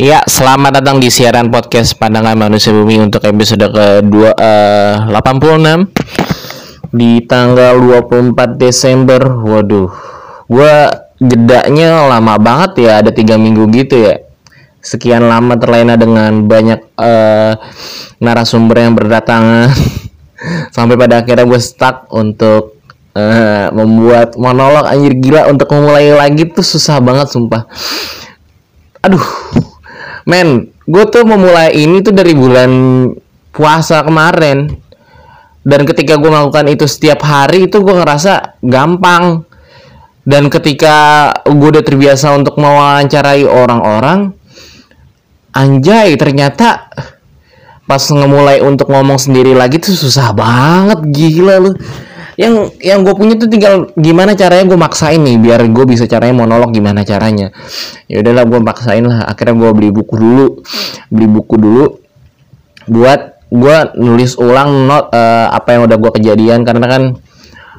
Iya, selamat datang di siaran podcast Pandangan Manusia Bumi untuk episode ke-2 eh, 86 di tanggal 24 Desember. Waduh. Gua jedanya lama banget ya, ada tiga minggu gitu ya. Sekian lama terlena dengan banyak eh, narasumber yang berdatangan sampai pada akhirnya gue stuck untuk eh, membuat monolog anjir gila untuk memulai lagi tuh susah banget sumpah. Aduh, men, gue tuh memulai ini tuh dari bulan puasa kemarin. Dan ketika gue melakukan itu setiap hari itu gue ngerasa gampang. Dan ketika gue udah terbiasa untuk mewawancarai orang-orang, anjay ternyata pas ngemulai untuk ngomong sendiri lagi tuh susah banget gila lu yang yang gue punya tuh tinggal gimana caranya gue maksain nih biar gue bisa caranya monolog gimana caranya. Ya udahlah gue maksain lah. Akhirnya gue beli buku dulu. Beli buku dulu buat gue nulis ulang not eh, apa yang udah gue kejadian. Karena kan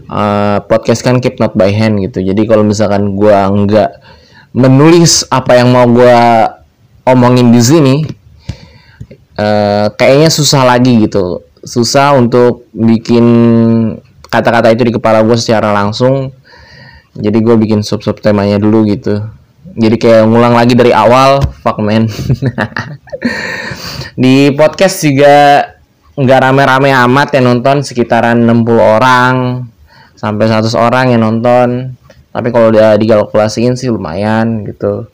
eh, podcast kan keep not by hand gitu. Jadi kalau misalkan gue nggak menulis apa yang mau gue omongin di sini eh, kayaknya susah lagi gitu. Susah untuk bikin kata-kata itu di kepala gue secara langsung. Jadi gue bikin sub sub temanya dulu gitu. Jadi kayak ngulang lagi dari awal fuck man. Di podcast juga nggak rame-rame amat yang nonton sekitaran 60 orang sampai 100 orang yang nonton. Tapi kalau udah dikalkulasiin sih lumayan gitu.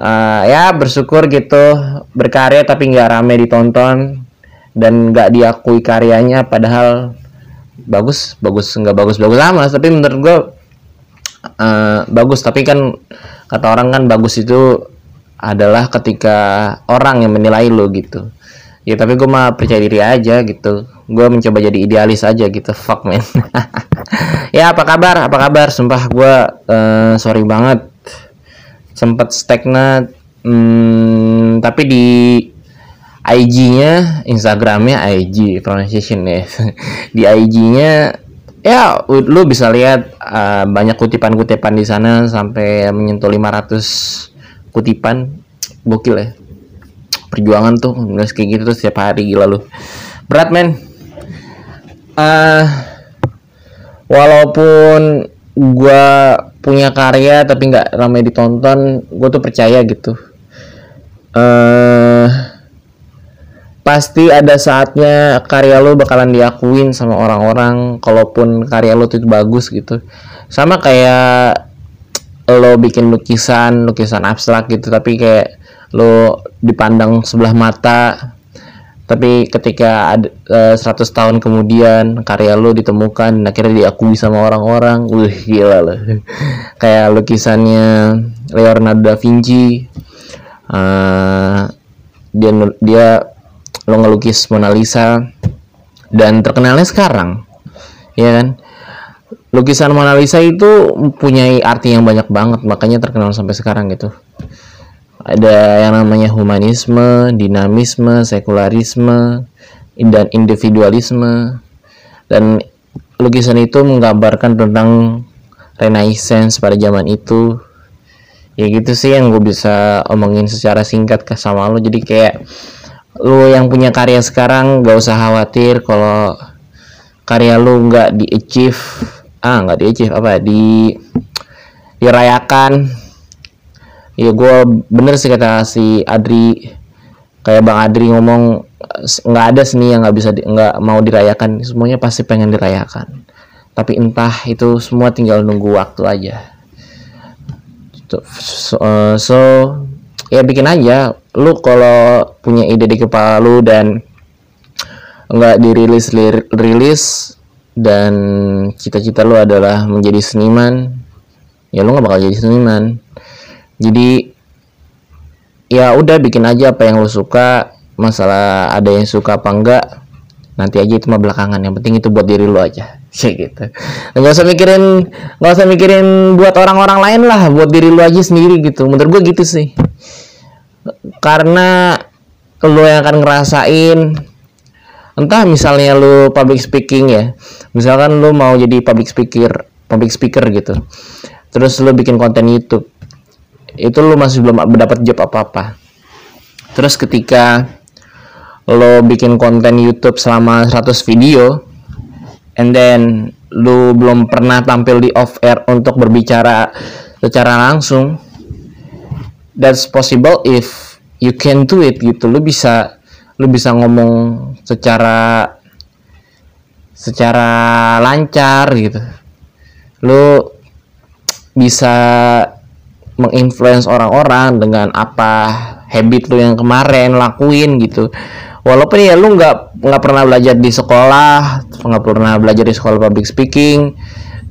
Eh, ya bersyukur gitu berkarya tapi nggak rame ditonton dan nggak diakui karyanya padahal bagus bagus nggak bagus bagus amat tapi menurut gue eh, bagus. Tapi kan kata orang kan bagus itu adalah ketika orang yang menilai lo gitu. Ya tapi gue mah percaya diri aja gitu. Gue mencoba jadi idealis aja gitu. Fuck man. Ya apa kabar? Apa kabar? Sumpah gue eh, sorry banget. Sempat stagnant hmm, tapi di IG-nya, Instagramnya IG pronunciation ya. di IG-nya ya lu bisa lihat uh, banyak kutipan-kutipan di sana sampai menyentuh 500 kutipan. Gokil ya. Perjuangan tuh nulis kayak gitu setiap hari gila lu. Berat men. Eh walaupun gua punya karya tapi nggak ramai ditonton, gue tuh percaya gitu. eh pasti ada saatnya karya lo bakalan diakuin sama orang-orang kalaupun karya lo tuh bagus gitu. Sama kayak lo bikin lukisan lukisan abstrak gitu tapi kayak lo dipandang sebelah mata. Tapi ketika ada eh, 100 tahun kemudian karya lo ditemukan akhirnya diakui sama orang-orang wih gila lo kayak lukisannya Leonardo da Vinci. Eh, dia dia lo ngelukis Mona Lisa dan terkenalnya sekarang ya kan? Lukisan Mona Lisa itu mempunyai arti yang banyak banget makanya terkenal sampai sekarang gitu. Ada yang namanya humanisme, dinamisme, sekularisme, dan individualisme. Dan lukisan itu menggambarkan tentang renaissance pada zaman itu. Ya gitu sih yang gue bisa omongin secara singkat ke sama lo. Jadi kayak lo yang punya karya sekarang gak usah khawatir kalau karya lo nggak di achieve ah nggak di achieve apa di dirayakan. Ya gue bener sih kata si Adri. Kayak Bang Adri ngomong nggak ada seni yang nggak bisa di- nggak mau dirayakan. Semuanya pasti pengen dirayakan. Tapi entah itu semua tinggal nunggu waktu aja. Gitu. so, eh, so ya bikin aja lu kalau punya ide di kepala lu dan nggak dirilis rilis dan cita-cita lu adalah menjadi seniman ya lu nggak bakal jadi seniman. Jadi ya udah bikin aja apa yang lo suka masalah ada yang suka apa enggak nanti aja itu mah belakangan. Yang penting itu buat diri lo aja. Kayak gitu. Nggak usah mikirin nggak usah mikirin buat orang-orang lain lah buat diri lo aja sendiri gitu. Menurut gue gitu sih karena lo yang akan ngerasain entah misalnya lo public speaking ya misalkan lo mau jadi public speaker public speaker gitu terus lo bikin konten YouTube itu lu masih belum dapat job apa-apa. Terus ketika lo bikin konten YouTube selama 100 video and then lu belum pernah tampil di off air untuk berbicara secara langsung that's possible if you can do it gitu. Lu bisa lu bisa ngomong secara secara lancar gitu. Lu bisa menginfluence orang-orang dengan apa habit lu yang kemarin lakuin gitu. Walaupun ya lu nggak nggak pernah belajar di sekolah nggak pernah belajar di sekolah public speaking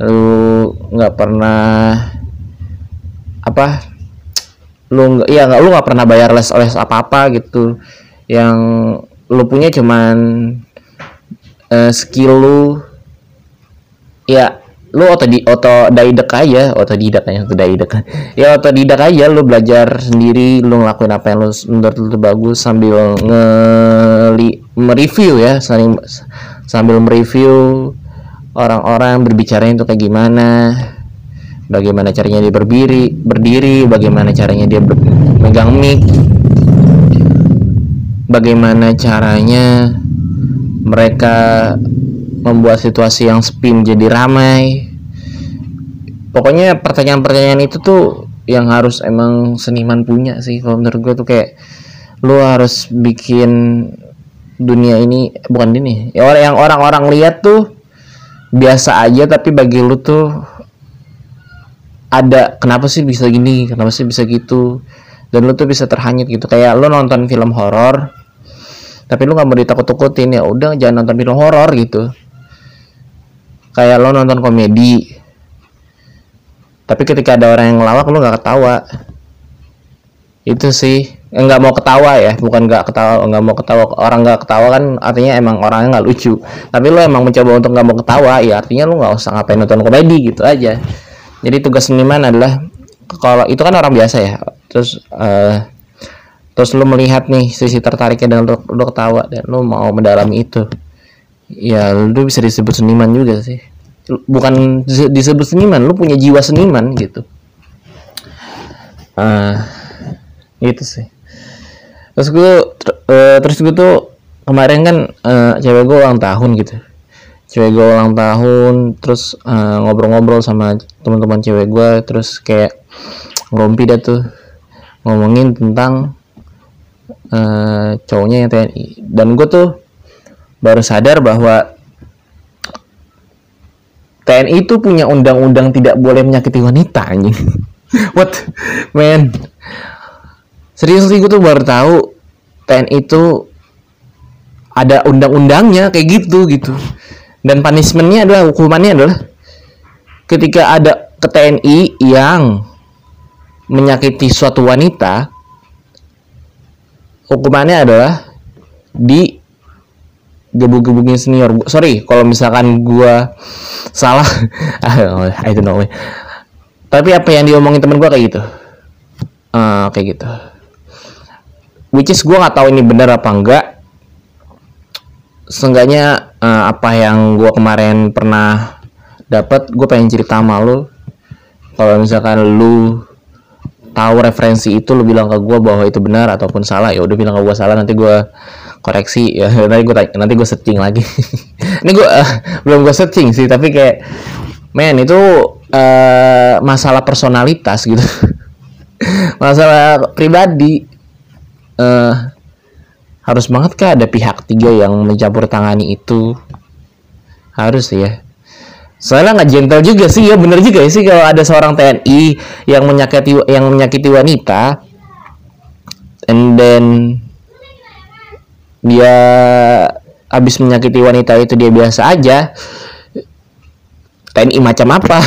lu nggak pernah apa lu iya nggak lu nggak pernah bayar les les apa apa gitu. Yang lu punya cuman uh, skill lu. Ya lu otodi otodidak aja otodidak aja otodidak. Ya otodidak aja lu belajar sendiri lu ngelakuin apa yang lu menurut lu bagus sambil nge mereview ya saling sambil mereview orang-orang berbicara itu kayak gimana bagaimana caranya dia berdiri berdiri bagaimana caranya dia megang mic. Bagaimana caranya mereka membuat situasi yang spin jadi ramai. Pokoknya pertanyaan-pertanyaan itu tuh yang harus emang seniman punya sih. Kalau menurut gue tuh kayak lu harus bikin dunia ini bukan ini ya orang yang orang-orang lihat tuh biasa aja tapi bagi lu tuh ada kenapa sih bisa gini? Kenapa sih bisa gitu? Dan lu tuh bisa terhanyut gitu. Kayak lu nonton film horor tapi lu nggak mau ditakut-takutin ya udah jangan nonton film horor gitu. Kayak lo nonton komedi tapi ketika ada orang yang ngelawak lo nggak ketawa. Itu sih. Eh, nggak mau ketawa ya bukan nggak ketawa nggak mau ketawa. Orang nggak ketawa kan artinya emang orangnya nggak lucu. Tapi lo emang mencoba untuk nggak mau ketawa ya artinya lo nggak usah ngapain nonton komedi gitu aja jadi tugas seniman adalah kalau itu kan orang biasa ya terus uh, terus lo melihat nih sisi tertariknya dan lo, lo ketawa dan lo mau mendalami itu ya lu bisa disebut seniman juga sih. Bukan disebut seniman lu punya jiwa seniman gitu. Uh, itu sih. Terus gue uh, terus gue tuh kemarin kan uh, cewek gue ulang tahun gitu cewek gue ulang tahun terus ngobrol-ngobrol uh, sama teman-teman cewek gue terus kayak ngompi dah tuh ngomongin tentang uh, cowoknya yang TNI dan gue tuh baru sadar bahwa TNI itu punya undang-undang tidak boleh menyakiti wanita anjing. What? Man. Serius sih gue tuh baru tahu TNI itu ada undang-undangnya kayak gitu gitu. Dan punishmentnya adalah hukumannya adalah ketika ada ke TNI yang menyakiti suatu wanita, hukumannya adalah di gebuk-gebuknya senior. Sorry kalau misalkan gua salah I don't know. Tapi apa yang diomongin temen gua kayak gitu. Uh, kayak gitu. Which is gua nggak tahu ini benar apa enggak. Seenggaknya uh, apa yang gua kemarin pernah dapat gue pengen cerita sama lu. Kalau misalkan lu tahu referensi itu lu bilang ke gue bahwa itu benar ataupun salah ya udah bilang ke gue salah nanti gue koreksi. Ya nanti gue nanti gue searching lagi. Ini gue uh, belum gue searching sih tapi kayak men itu uh, masalah personalitas gitu. Masalah pribadi. Uh, harus banget kah ada pihak tiga yang mencampur tangani itu? Harus ya. Soalnya nggak gentle juga sih ya. Bener juga sih kalau ada seorang TNI yang menyakiti yang menyakiti wanita and then dia habis menyakiti wanita itu dia biasa aja TNI macam apa?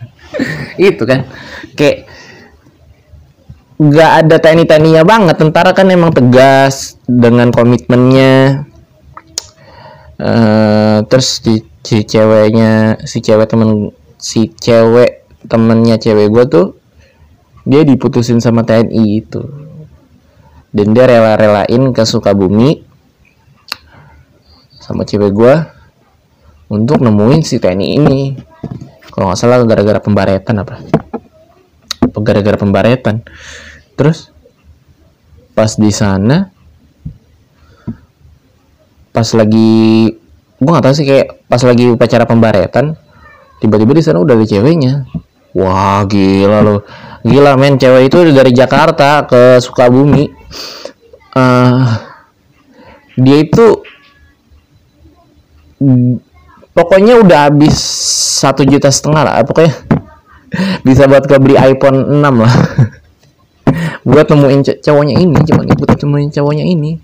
Itu kan. Kayak nggak ada TNI TNI-nya banget. Tentara kan emang tegas dengan komitmennya. Uh, terus di, si ceweknya si cewek temen si cewek temennya cewek gue tuh dia diputusin sama TNI itu. Dan dia rela-relain ke Sukabumi sama cewek gue untuk nemuin si TNI ini. Kalau nggak salah gara-gara pembaretan apa gara-gara pembaretan terus? Pas di sana pas lagi gue gak tahu sih kayak pas lagi upacara pembaretan tiba-tiba di sana udah ada ceweknya. Wah gila loh gila men cewek itu dari Jakarta ke Sukabumi. Uh, dia itu pokoknya udah habis satu juta setengah lah pokoknya. Bisa buat ke beli iPhone 6 lah buat nemuin cowoknya ini cuman buat nemuin cowoknya ini.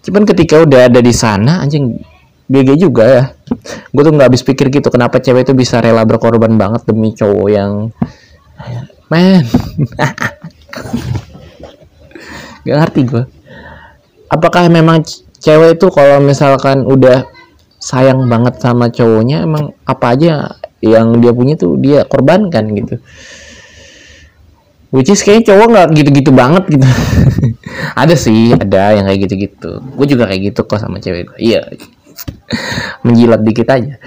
Cuman ketika udah ada di sana anjing GG juga ya. Gue tuh nggak habis pikir gitu kenapa cewek itu bisa rela berkorban banget demi cowok yang men gak ngerti gue apakah memang cewek itu kalau misalkan udah sayang banget sama cowoknya emang apa aja yang dia punya tuh dia korbankan gitu which is kayaknya cowok nggak gitu-gitu banget gitu. Ada sih ada yang kayak gitu-gitu. Gue juga kayak gitu kok sama cewek gue iya. Menjilat dikit aja.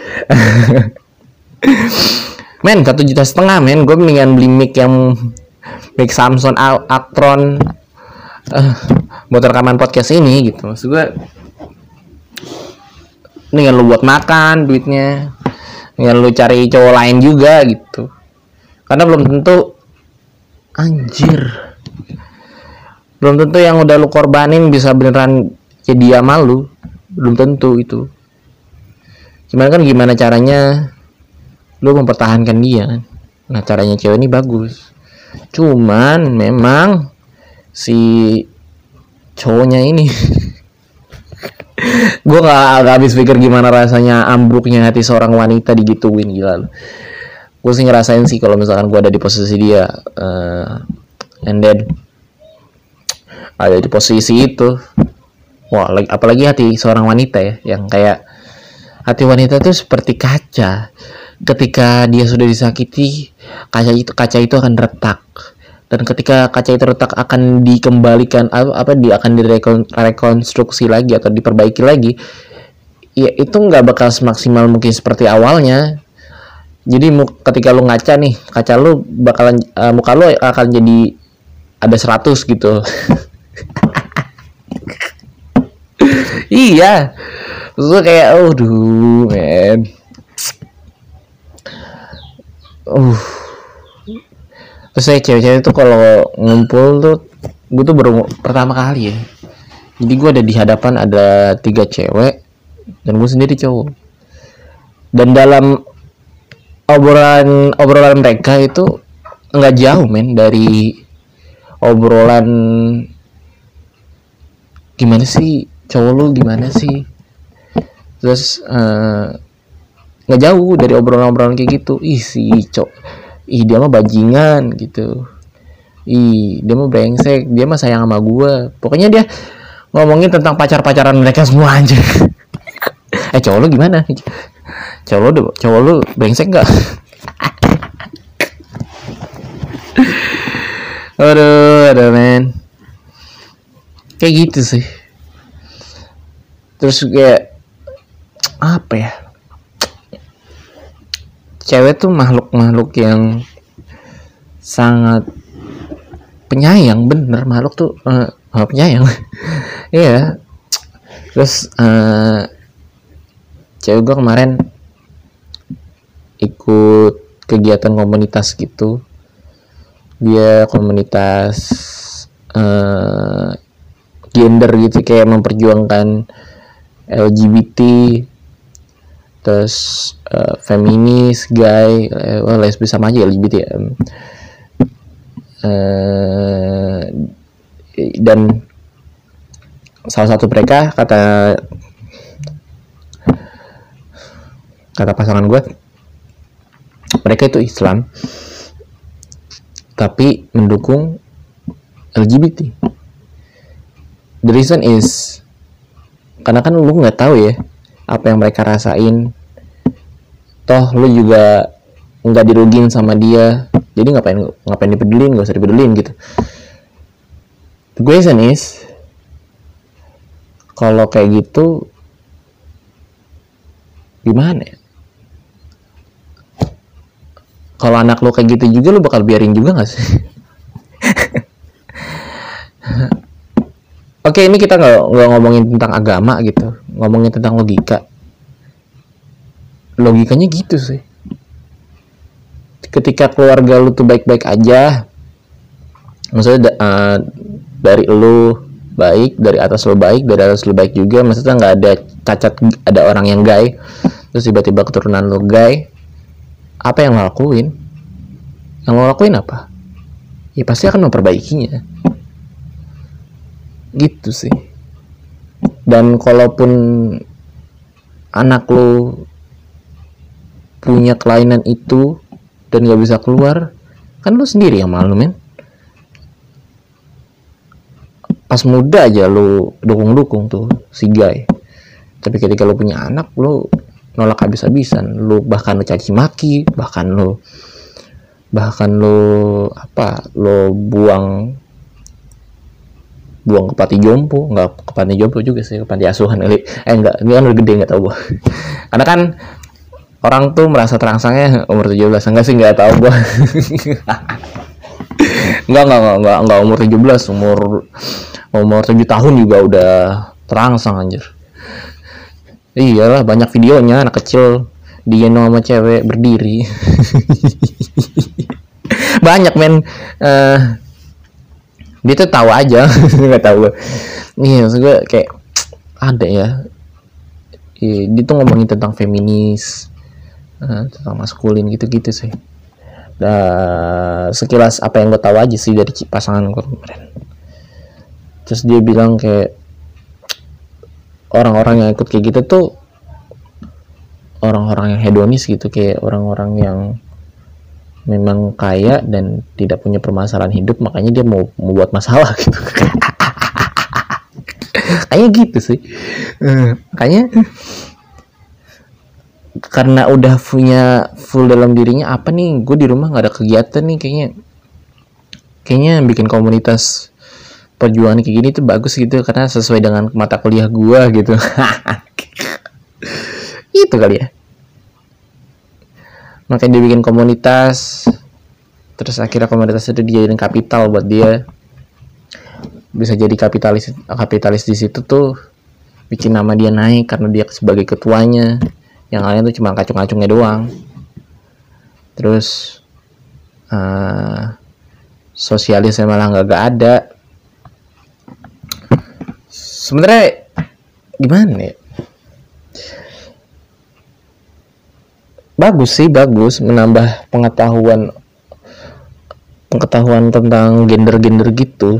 Men satu juta setengah men. Gue mendingan beli mic yang mic Samsung Actron uh, buat rekaman podcast ini gitu. Maksud gue mendingan lu buat makan duitnya. Mendingan lu cari cowok lain juga gitu. Karena belum tentu anjir. Belum tentu yang udah lu korbanin bisa beneran jadi dia malu. Belum tentu itu. Cuman kan gimana caranya? Lu mempertahankan dia kan. Nah caranya cewek ini bagus. Cuman memang si cowoknya ini gue gak, gak habis pikir gimana rasanya ambruknya hati seorang wanita digituin gila gue sih ngerasain sih kalau misalkan gue ada di posisi dia uh, and then ada di posisi itu wah apalagi hati seorang wanita ya yang kayak hati wanita itu seperti kaca. Ketika dia sudah disakiti, kaca itu kaca itu akan retak. Dan ketika kaca itu retak akan dikembalikan apa dia akan direkonstruksi lagi atau diperbaiki lagi. Ya itu nggak bakal semaksimal mungkin seperti awalnya. Jadi ketika lu ngaca nih, kaca lu bakalan uh, muka lu akan jadi ada 100 gitu. iya. Gue kayak aduh men. Uh. Terus saya cewek-cewek itu kalau ngumpul tuh gue tuh baru pertama kali ya. Jadi gue ada di hadapan ada tiga cewek dan gue sendiri cowok. Dan dalam obrolan obrolan mereka itu nggak jauh men dari obrolan gimana sih cowok lu gimana sih? Terus uh, nggak jauh dari obrolan-obrolan kayak gitu. Ih si cok ih dia mah bajingan gitu. Ih dia mah brengsek dia mah sayang sama gue pokoknya dia ngomongin tentang pacar-pacaran mereka semua aja eh cowok lu gimana cowok lu cowok lu brengsek nggak? Aduh aduh men kayak gitu sih. Terus kayak apa ya? Cewek tuh makhluk-makhluk yang sangat penyayang bener. Makhluk tuh uh, penyayang. Iya. Terus uh, cewek gue kemarin ikut kegiatan komunitas gitu dia komunitas uh, gender gitu kayak memperjuangkan LGBT terus uh, feminis, gay, well, lesbi sama aja LGBT ya. Uh, dan salah satu mereka kata kata pasangan gue mereka itu Islam tapi mendukung LGBT the reason is karena kan lu nggak tahu ya apa yang mereka rasain. Toh lu juga nggak dirugin sama dia. Jadi ngapain ngapain dipedulin? Gak usah dipedulin gitu. The question is kalau kayak gitu gimana ya kalau anak lo kayak gitu juga lo bakal biarin juga gak sih? Oke ini kita nggak ngomongin tentang agama gitu. Ngomongin tentang logika. Logikanya gitu sih. Ketika keluarga lu tuh baik-baik aja maksudnya uh, dari lu baik dari atas lu baik dari atas lu baik juga maksudnya nggak ada cacat ada orang yang gay terus tiba-tiba keturunan lu gay apa yang lo lakuin? Yang lo lakuin apa? Ya pasti akan memperbaikinya. Gitu sih. Dan kalaupun anak lu punya kelainan itu dan gak bisa keluar kan lu sendiri yang malu men. Pas muda aja lu dukung-dukung tuh si guy. Tapi ketika lu punya anak lu nolak habis-habisan. Lu bahkan lu caci maki bahkan lu bahkan lu apa lu buang buang ke panti jompo. Nggak ke panti jompo juga sih ke panti asuhan. Kali eh enggak ini kan udah gede nggak tahu gua. Karena kan orang tuh merasa terangsangnya umur 17 enggak sih nggak tahu gua. Enggak enggak enggak enggak enggak umur 17 umur umur 7 tahun juga udah terangsang anjir iyalah banyak videonya anak kecil. Digendong sama cewek berdiri. Banyak men. Uh, dia tuh tahu aja. Nggak tahu nih gue kayak ada ya. Iya, dia tuh ngomongin tentang feminis uh, tentang maskulin gitu-gitu sih. Nah, sekilas apa yang gue tahu aja sih dari pasangan gue kemarin. Terus dia bilang kayak orang-orang yang ikut kayak gitu tuh orang-orang yang hedonis gitu kayak orang-orang yang memang kaya dan tidak punya permasalahan hidup makanya dia mau membuat masalah gitu. Kayak gitu sih. Makanya karena udah punya full dalam dirinya apa nih gue di rumah nggak ada kegiatan nih kayaknya kayaknya bikin komunitas perjuangan kayak gini tuh bagus gitu karena sesuai dengan mata kuliah gue gitu. Itu kali ya. Makanya dia bikin komunitas terus akhirnya komunitas itu dijadiin kapital buat dia. Bisa jadi kapitalis kapitalis di situ tuh bikin nama dia naik karena dia sebagai ketuanya. Yang lain tuh cuma kacung-kacungnya doang. Terus uh, sosialisnya malah nggak gak ada sebenarnya gimana ya? Bagus sih bagus. Menambah pengetahuan pengetahuan tentang gender-gender gitu.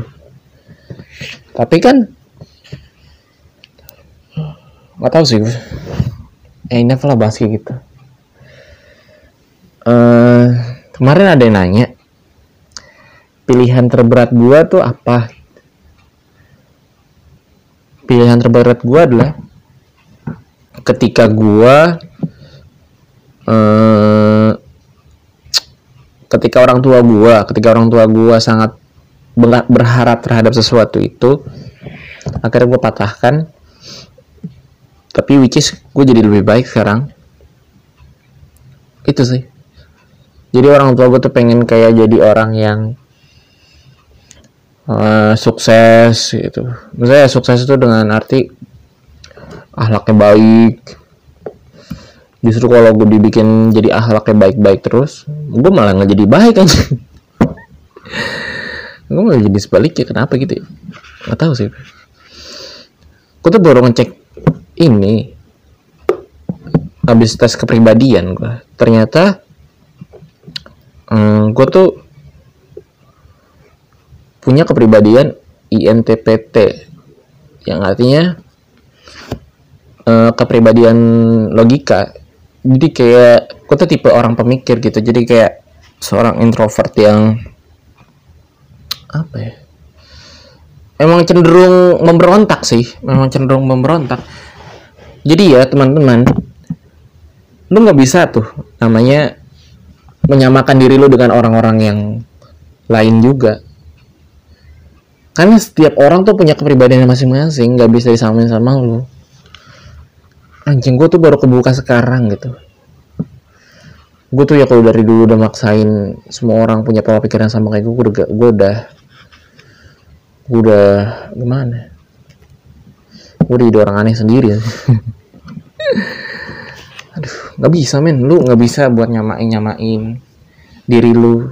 Tapi kan nggak tahu sih. Eh ini lah bahas kayak gitu. Uh, kemarin ada yang nanya pilihan terberat gua tuh apa pilihan terberat gua adalah ketika gua Eh, ketika orang tua gua ketika orang tua gua sangat berharap terhadap sesuatu itu akhirnya gue patahkan. Tapi which is gue jadi lebih baik sekarang. Itu sih. Jadi orang tua gue tuh pengen kayak jadi orang yang uh, sukses gitu. Misalnya sukses itu dengan arti ahlaknya baik. Justru kalau gue dibikin jadi akhlaknya baik-baik terus gue malah nggak jadi baik kan gue malah jadi sebaliknya kenapa gitu ya? Nggak tahu sih. Gue tuh baru ngecek ini habis tes kepribadian gue ternyata hmm, gue tuh punya kepribadian INTPT yang artinya uh, kepribadian logika. Jadi kayak aku tuh tipe orang pemikir gitu. Jadi kayak seorang introvert yang apa ya emang cenderung memberontak sih. Memang cenderung memberontak. Jadi ya teman-teman lu nggak bisa tuh namanya menyamakan diri lu dengan orang-orang yang lain juga karena setiap orang tuh punya kepribadian masing-masing nggak bisa disamain sama lu. Anjing gue tuh baru kebuka sekarang gitu. Gue tuh ya kalau dari dulu udah maksain semua orang punya pola pikir yang sama kayak gue gue udah gue udah udah gimana? Gue jadi orang aneh sendiri. Aduh nggak bisa men. Lu nggak bisa buat nyamain nyamain diri lu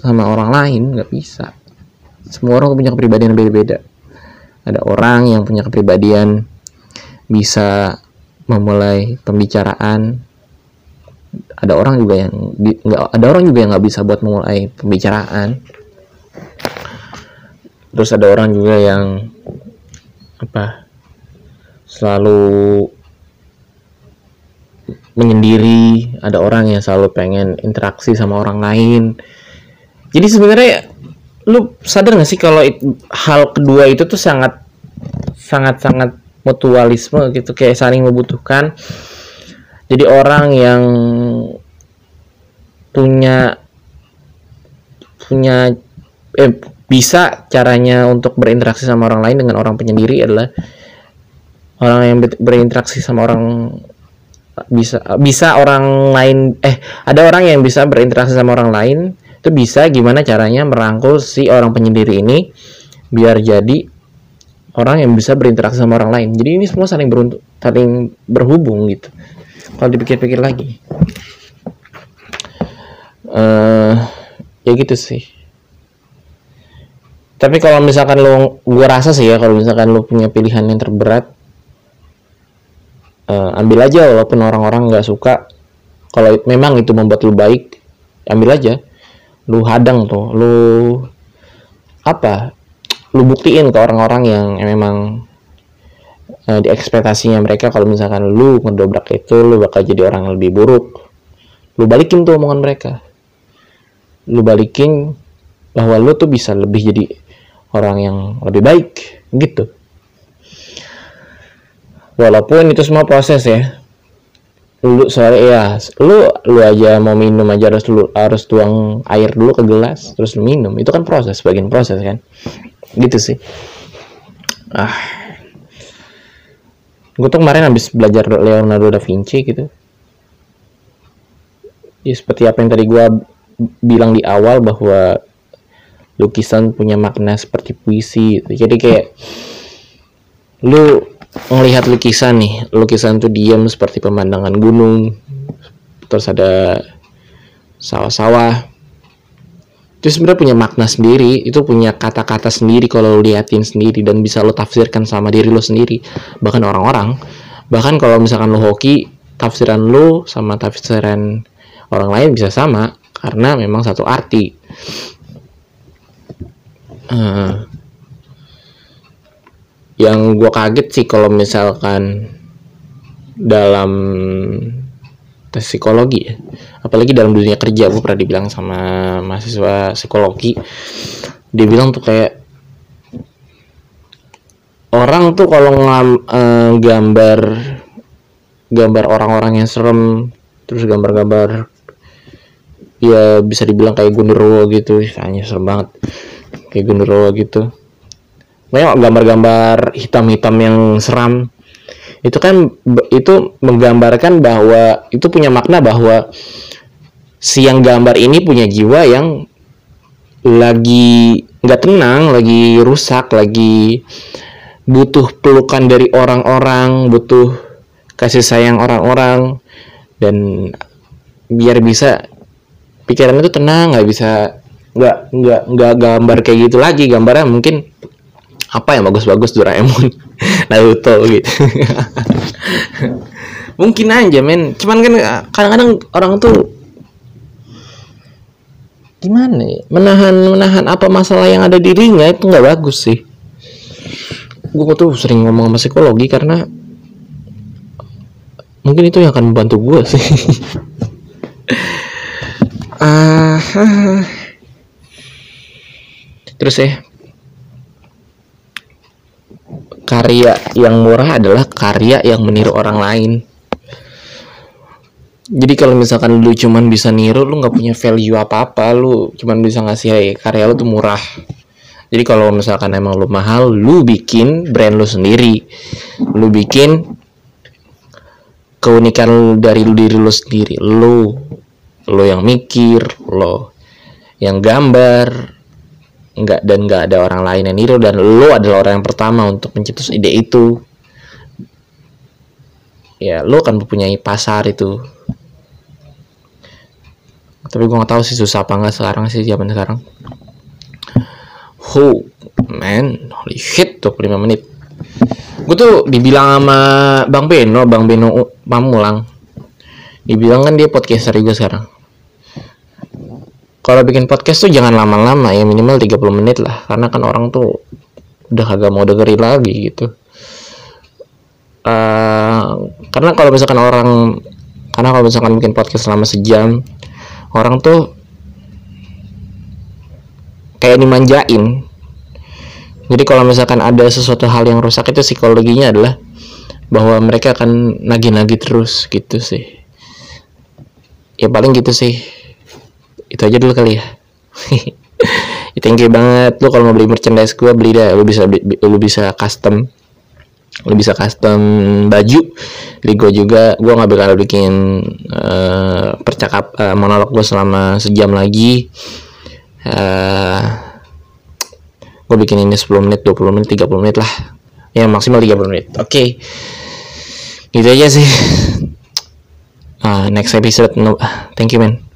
sama orang lain nggak bisa semua orang punya kepribadian beda-beda. Ada orang yang punya kepribadian bisa memulai pembicaraan. Ada orang juga yang nggak ada orang juga yang nggak bisa buat memulai pembicaraan. Terus ada orang juga yang apa selalu menyendiri. Ada orang yang selalu pengen interaksi sama orang lain. Jadi sebenarnya lu sadar gak sih kalau hal kedua itu tuh sangat sangat sangat mutualisme gitu. Kayak saling membutuhkan. Jadi orang yang punya punya eh bisa caranya untuk berinteraksi sama orang lain dengan orang penyendiri adalah orang yang berinteraksi sama orang bisa bisa orang lain eh ada orang yang bisa berinteraksi sama orang lain itu bisa gimana caranya merangkul si orang penyendiri ini biar jadi orang yang bisa berinteraksi sama orang lain. Jadi ini semua saling beruntung saling berhubung gitu. Kalau dipikir-pikir lagi. Uh, ya gitu sih. Tapi kalau misalkan lo gue rasa sih ya kalau misalkan lo punya pilihan yang terberat uh, ambil aja walaupun orang-orang nggak suka. Kalau memang itu membuat lo baik ambil aja lu hadang tuh lu apa? Lu buktiin ke orang-orang yang memang uh, di ekspektasinya mereka kalau misalkan lu ngedobrak itu lu bakal jadi orang yang lebih buruk. Lu balikin tuh omongan mereka. Lu balikin bahwa lu tuh bisa lebih jadi orang yang lebih baik gitu. Walaupun itu semua proses ya lu sorry ya lu lu aja mau minum aja harus lu harus tuang air dulu ke gelas terus lu minum. Itu kan proses bagian proses kan. Gitu sih. Ah. Gue tuh kemarin habis belajar Leonardo da Vinci gitu. Ya seperti apa yang tadi gue bilang di awal bahwa lukisan punya makna seperti puisi. Jadi kayak lu melihat lukisan nih lukisan tuh diam seperti pemandangan gunung. Terus ada sawah-sawah. Itu sebenarnya punya makna sendiri itu punya kata-kata sendiri kalau lu liatin sendiri dan bisa lo tafsirkan sama diri lo sendiri. Bahkan orang-orang bahkan kalau misalkan lo hoki tafsiran lo sama tafsiran orang lain bisa sama karena memang satu arti. Uh, yang gue kaget sih kalau misalkan dalam tes psikologi ya. Apalagi dalam dunia kerja gue pernah dibilang sama mahasiswa psikologi. Dia bilang tuh kayak orang tuh kalau uh, gambar gambar orang-orang yang serem terus gambar-gambar ya bisa dibilang kayak Gundurwo gitu. Hanya serem banget. Kayak Gundurwo gitu banyak gambar-gambar hitam-hitam yang seram. Itu kan itu menggambarkan bahwa itu punya makna bahwa si yang gambar ini punya jiwa yang lagi nggak tenang lagi rusak lagi butuh pelukan dari orang-orang butuh kasih sayang orang-orang dan biar bisa pikiran itu tenang nggak bisa nggak nggak nggak gambar kayak gitu lagi gambarnya. Mungkin apa yang bagus-bagus Doraemon? Naruto gitu. Mungkin aja men. Cuman kan kadang-kadang orang tuh gimana ya? Menahan menahan apa masalah yang ada di dirinya itu nggak bagus sih. Gue tuh sering ngomong sama psikologi karena mungkin itu yang akan membantu gue sih. Ah, terus ya karya yang murah adalah karya yang meniru orang lain. Jadi kalau misalkan lu cuman bisa niru lu nggak punya value apa apa lu cuman bisa ngasih karya lu tuh murah. Jadi kalau misalkan emang lu mahal lu bikin brand lu sendiri. Lu bikin keunikan dari diri lu sendiri. Lu lo yang mikir lo yang gambar nggak dan nggak ada orang lain yang niru dan lo adalah orang yang pertama untuk mencetus ide itu. Ya lo kan mempunyai pasar itu. Tapi gue nggak tahu sih susah apa nggak sekarang sih zaman sekarang. Oh man holy shit 25 menit. Gue tuh dibilang sama bang Beno bang Beno Pamulang dibilang kan dia podcaster juga sekarang kalau bikin podcast tuh jangan lama-lama ya minimal 30 menit lah. Karena kan orang tuh udah kagak mau dengerin lagi gitu. Uh, karena kalau misalkan orang karena kalau misalkan bikin podcast selama sejam orang tuh kayak dimanjain. Jadi kalau misalkan ada sesuatu hal yang rusak itu psikologinya adalah bahwa mereka akan nagih-nagih terus gitu sih. Ya paling gitu sih itu aja dulu kali ya. Thank you banget. Lu kalau mau beli merchandise gue beli dah. Lu bisa lu bisa custom. Lu bisa custom baju. Di gue juga. Gue nggak bakal bikin uh, percakap uh, monolog gue selama sejam lagi. Uh, gue bikin ini 10 menit 20 menit 30 menit lah. Ya maksimal 30 menit. Oke. Okay. gitu aja sih. Uh, next episode no, thank you man